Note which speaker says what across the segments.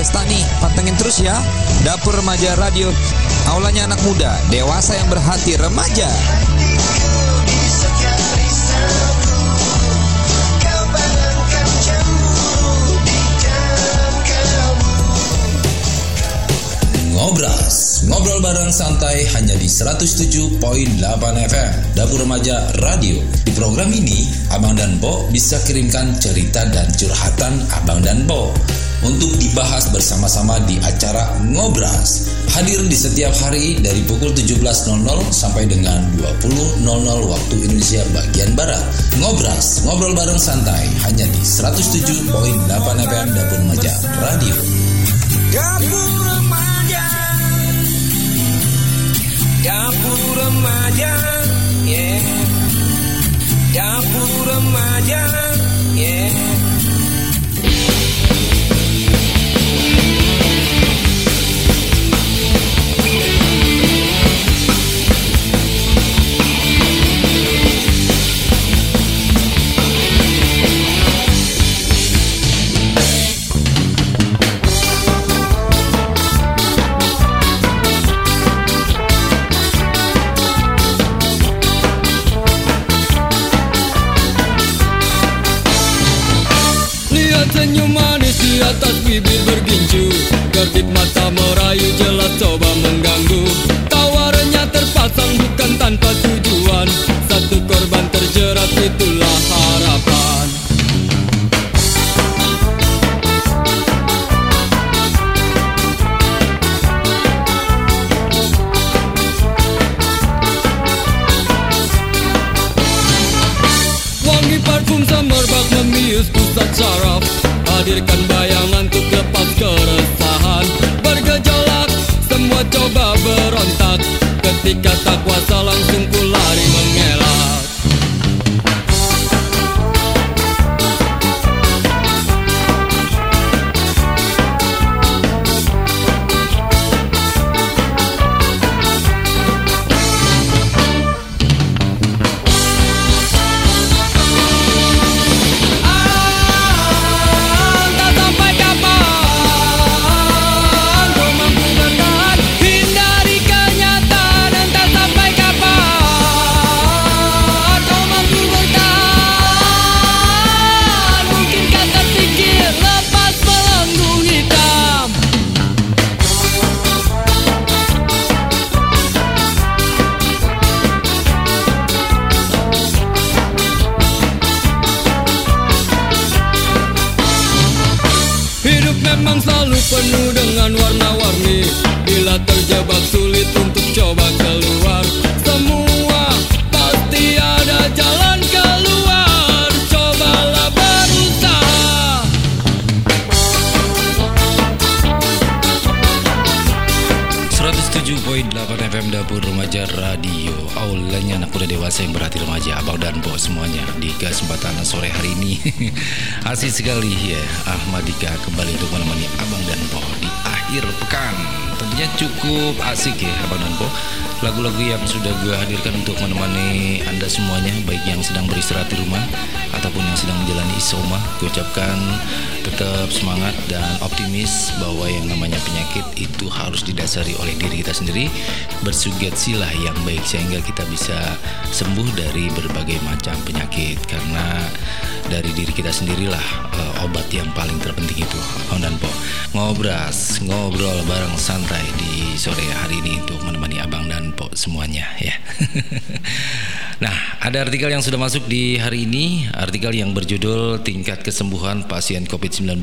Speaker 1: Desta nih, pantengin terus ya. Dapur Remaja Radio, aulanya anak muda, dewasa yang berhati remaja.
Speaker 2: Ngobras, ngobrol bareng santai hanya di 107.8 FM Dapur Remaja Radio. Di program ini, Abang dan Po bisa kirimkan cerita dan curhatan Abang dan Po untuk dibahas bersama-sama di acara Ngobras. Hadir di setiap hari dari pukul 17.00 sampai dengan 20.00 waktu Indonesia bagian Barat. Ngobras, ngobrol bareng santai hanya di 107.8 FM Dapur Remaja Radio.
Speaker 3: Dapur remaja Dapur remaja yeah. Dapur remaja yeah.
Speaker 4: Senyum manis di atas bibir bergincu. Kedip mata merayu jelas Hadirkan bayangan untuk lepas keresahan. Bergejolak, semua coba berontak. Ketika tak kuasa
Speaker 2: con FM Dapur Remaja Radio. Aulanya anak muda dewasa yang berhati remaja Abang dan Po semuanya Di kesempatan sore hari ini. Asik sekali ya. Ahmad Dika kembali untuk menemani Abang dan Po Di akhir pekan. Tentunya cukup asik ya Abang dan Po Lagu-lagu yang sudah gue hadirkan untuk menemani Anda semuanya Baik yang sedang beristirahat di rumah Ataupun yang sedang menjalani isoma Gue ucapkan tetap semangat dan optimis Bahwa yang namanya penyakit itu harus didasari oleh diri kita sendiri. Bersuget silah yang baik Sehingga kita bisa sembuh dari berbagai macam penyakit. Karena dari diri kita sendirilah eh, obat yang paling terpenting itu Abang dan Po. Ngobras, ngobrol bareng santai di sore hari ini Untuk menemani Abang dan Po semuanya ya Nah, ada artikel yang sudah masuk di hari ini, artikel yang berjudul Tingkat Kesembuhan Pasien COVID-19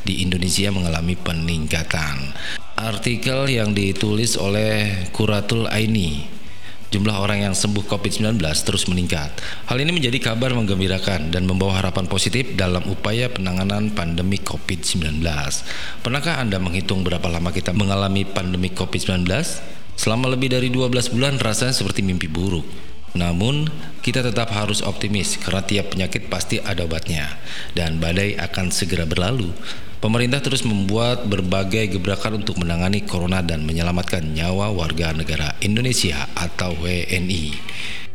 Speaker 2: di Indonesia mengalami peningkatan. Artikel yang ditulis oleh Kuratul Aini. Jumlah orang yang sembuh COVID-19 terus meningkat. Hal ini menjadi kabar menggembirakan dan membawa harapan positif dalam upaya penanganan pandemi COVID-19. Pernahkah Anda menghitung berapa lama kita mengalami pandemi COVID-19? Selama lebih dari 12 bulan rasanya seperti mimpi buruk. Namun, kita tetap harus optimis karena tiap penyakit pasti ada obatnya dan badai akan segera berlalu. Pemerintah terus membuat berbagai gebrakan untuk menangani corona dan menyelamatkan nyawa warga negara Indonesia atau WNI.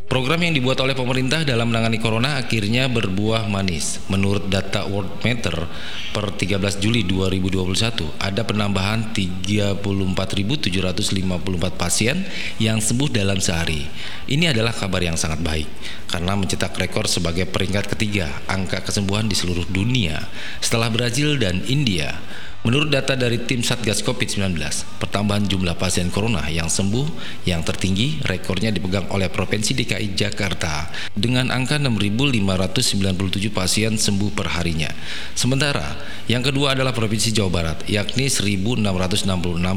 Speaker 2: Program yang dibuat oleh pemerintah dalam menangani corona akhirnya berbuah manis. Menurut data World Meter per 13 Juli 2021, ada penambahan 34.754 pasien yang sembuh dalam sehari. Ini adalah kabar yang sangat baik karena mencetak rekor sebagai peringkat ketiga angka kesembuhan di seluruh dunia setelah Brazil dan India. Menurut data dari tim Satgas COVID-19, pertambahan jumlah pasien corona yang sembuh yang tertinggi rekornya dipegang oleh Provinsi DKI Jakarta dengan angka 6.597 pasien sembuh per harinya. Sementara yang kedua adalah Provinsi Jawa Barat yakni 1.666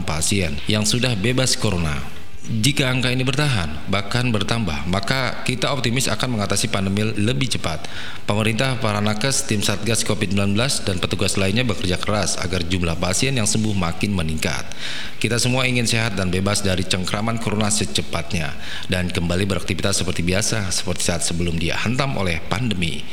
Speaker 2: pasien yang sudah bebas corona. Jika angka ini bertahan, bahkan bertambah, maka kita optimis akan mengatasi pandemi lebih cepat. Pemerintah, para nakes, tim Satgas COVID-19, dan petugas lainnya bekerja keras agar jumlah pasien yang sembuh makin meningkat. Kita semua ingin sehat dan bebas dari cengkraman corona secepatnya, dan kembali beraktivitas seperti biasa, seperti saat sebelum dia hantam oleh pandemi.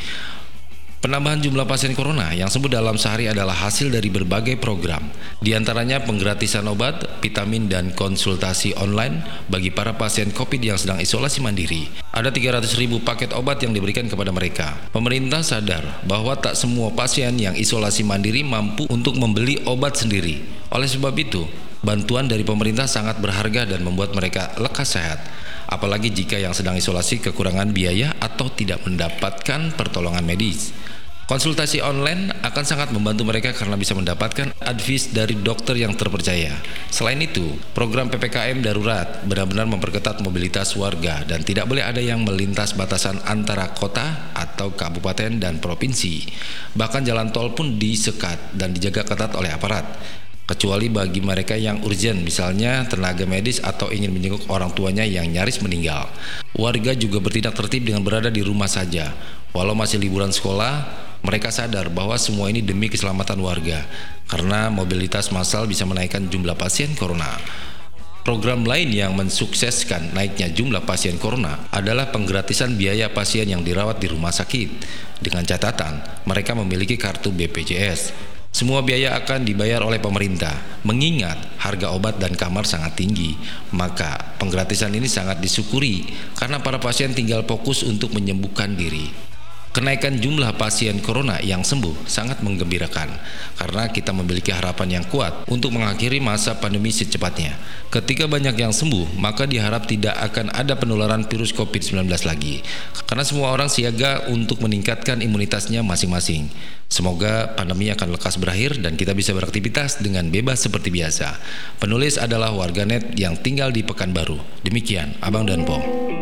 Speaker 2: Penambahan jumlah pasien corona yang sembuh dalam sehari adalah hasil dari berbagai program, di antaranya penggratisan obat, vitamin, dan konsultasi online bagi para pasien COVID yang sedang isolasi mandiri. Ada 300 ribu paket obat yang diberikan kepada mereka. Pemerintah sadar bahwa tak semua pasien yang isolasi mandiri mampu untuk membeli obat sendiri. Oleh sebab itu, bantuan dari pemerintah sangat berharga dan membuat mereka lekas sehat apalagi jika yang sedang isolasi kekurangan biaya atau tidak mendapatkan pertolongan medis. Konsultasi online akan sangat membantu mereka karena bisa mendapatkan advice dari dokter yang terpercaya. Selain itu, program PPKM darurat benar-benar memperketat mobilitas warga dan tidak boleh ada yang melintas batasan antara kota atau kabupaten dan provinsi. Bahkan jalan tol pun disekat dan dijaga ketat oleh aparat kecuali bagi mereka yang urgent misalnya tenaga medis atau ingin menjenguk orang tuanya yang nyaris meninggal. Warga juga bertindak tertib dengan berada di rumah saja. Walau masih liburan sekolah, mereka sadar bahwa semua ini demi keselamatan warga karena mobilitas massal bisa menaikkan jumlah pasien corona. Program lain yang mensukseskan naiknya jumlah pasien corona adalah penggratisan biaya pasien yang dirawat di rumah sakit. Dengan catatan, mereka memiliki kartu BPJS semua biaya akan dibayar oleh pemerintah. Mengingat harga obat dan kamar sangat tinggi, maka penggratisan ini sangat disyukuri karena para pasien tinggal fokus untuk menyembuhkan diri. Kenaikan jumlah pasien corona yang sembuh sangat menggembirakan karena kita memiliki harapan yang kuat untuk mengakhiri masa pandemi secepatnya. Ketika banyak yang sembuh, maka diharap tidak akan ada penularan virus COVID-19 lagi karena semua orang siaga untuk meningkatkan imunitasnya masing-masing. Semoga pandemi akan lekas berakhir dan kita bisa beraktivitas dengan bebas seperti biasa. Penulis adalah warganet yang tinggal di Pekanbaru. Demikian, Abang dan Pong.